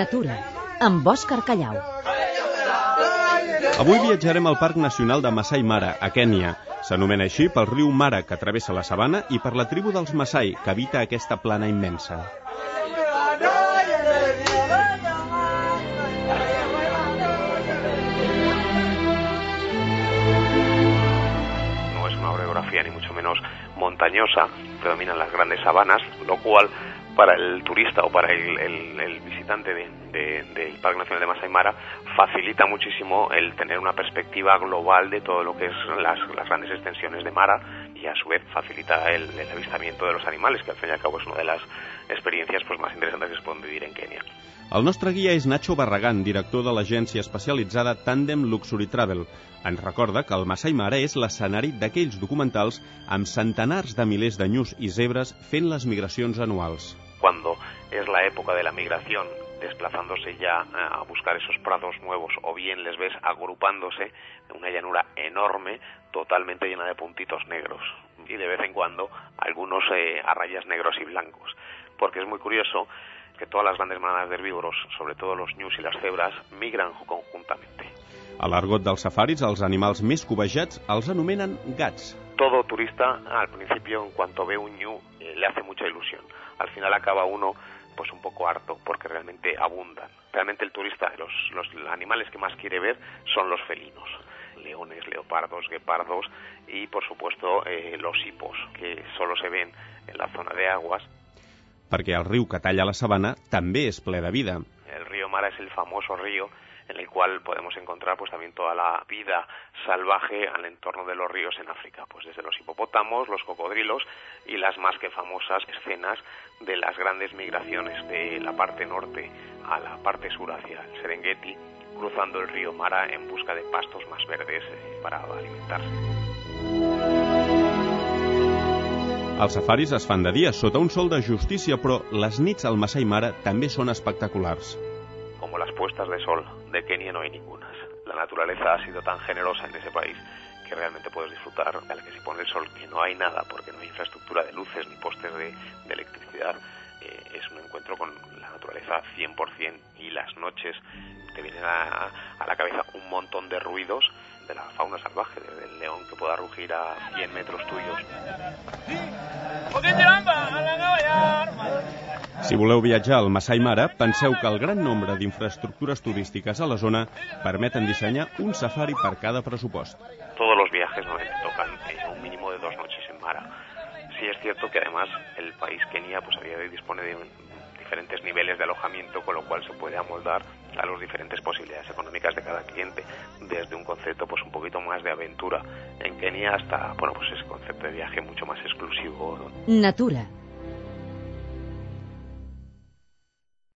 Natura, amb Òscar Callau. Avui viatjarem al Parc Nacional de Masai Mara, a Kènia. S'anomena així pel riu Mara, que travessa la sabana, i per la tribu dels Masai, que habita aquesta plana immensa. no es una orografía ni mucho menos montañosa, predominan las grandes sabanas, lo cual para el turista o para el, visitante de- de- del Parque Nacional de Masai Mara facilita muchísimo el tener una perspectiva global de todo lo que es las, grandes extensiones de Mara y a su vez facilita el, avistamiento de los animales, que al fin y al cabo es una de las experiencias pues, más interesantes que en Kenia. El nostre guia és Nacho Barragán, director de l'agència especialitzada Tandem Luxury Travel. Ens recorda que el Masai Mara és l'escenari d'aquells documentals amb centenars de milers de nyus i zebres fent les migracions anuals. cuando es la época de la migración, desplazándose ya eh, a buscar esos prados nuevos, o bien les ves agrupándose en una llanura enorme, totalmente llena de puntitos negros, y de vez en cuando algunos eh, a rayas negros y blancos, porque es muy curioso que todas las grandes manadas de herbívoros, sobre todo los ñus y las cebras, migran conjuntamente. A l'argot dels safaris, els animals més cobejats els anomenen gats. todo turista al principio en cuanto ve un ñu eh, le hace mucha ilusión. Al final acaba uno pues un poco harto porque realmente abundan. Realmente el turista, los, los animales que más quiere ver son los felinos. Leones, leopardos, guepardos y por supuesto eh, los hipos que solo se ven en la zona de aguas. Perquè el riu que talla la sabana també és ple de vida. El río Mara es el famoso río en el cual podemos encontrar pues también toda la vida salvaje al entorno de los ríos en África, pues desde los hipopótamos, los cocodrilos y las más que famosas escenas de las grandes migraciones de la parte norte a la parte sur hacia el Serengeti, cruzando el río Mara en busca de pastos más verdes eh, para alimentarse. Els safaris es fan de dia sota un sol de justícia, però les nits al Masai Mara també són espectaculars. como las puestas de sol de Kenia no hay ningunas. La naturaleza ha sido tan generosa en ese país que realmente puedes disfrutar a la que se pone el sol, que no hay nada porque no hay infraestructura de luces ni postes de, de electricidad. Eh, es un encuentro con la naturaleza 100% y las noches te vienen a, a la cabeza un montón de ruidos de la fauna salvaje, desde el león que pueda rugir a 100 metros tuyos. Si voleu viatjar al Masai Mara, penseu que el gran nombre d'infraestructures turístiques a la zona permeten dissenyar un safari per cada pressupost. todos los viajes normalmente tocan eh, un mínimo de dos noches en Mara. Sí es cierto que además el país Kenia pues a día de hoy dispone de diferentes niveles de alojamiento, con lo cual se puede amoldar a las diferentes posibilidades económicas de cada cliente, desde un concepto pues un poquito más de aventura en Kenia hasta bueno pues ese concepto de viaje mucho más exclusivo Natura,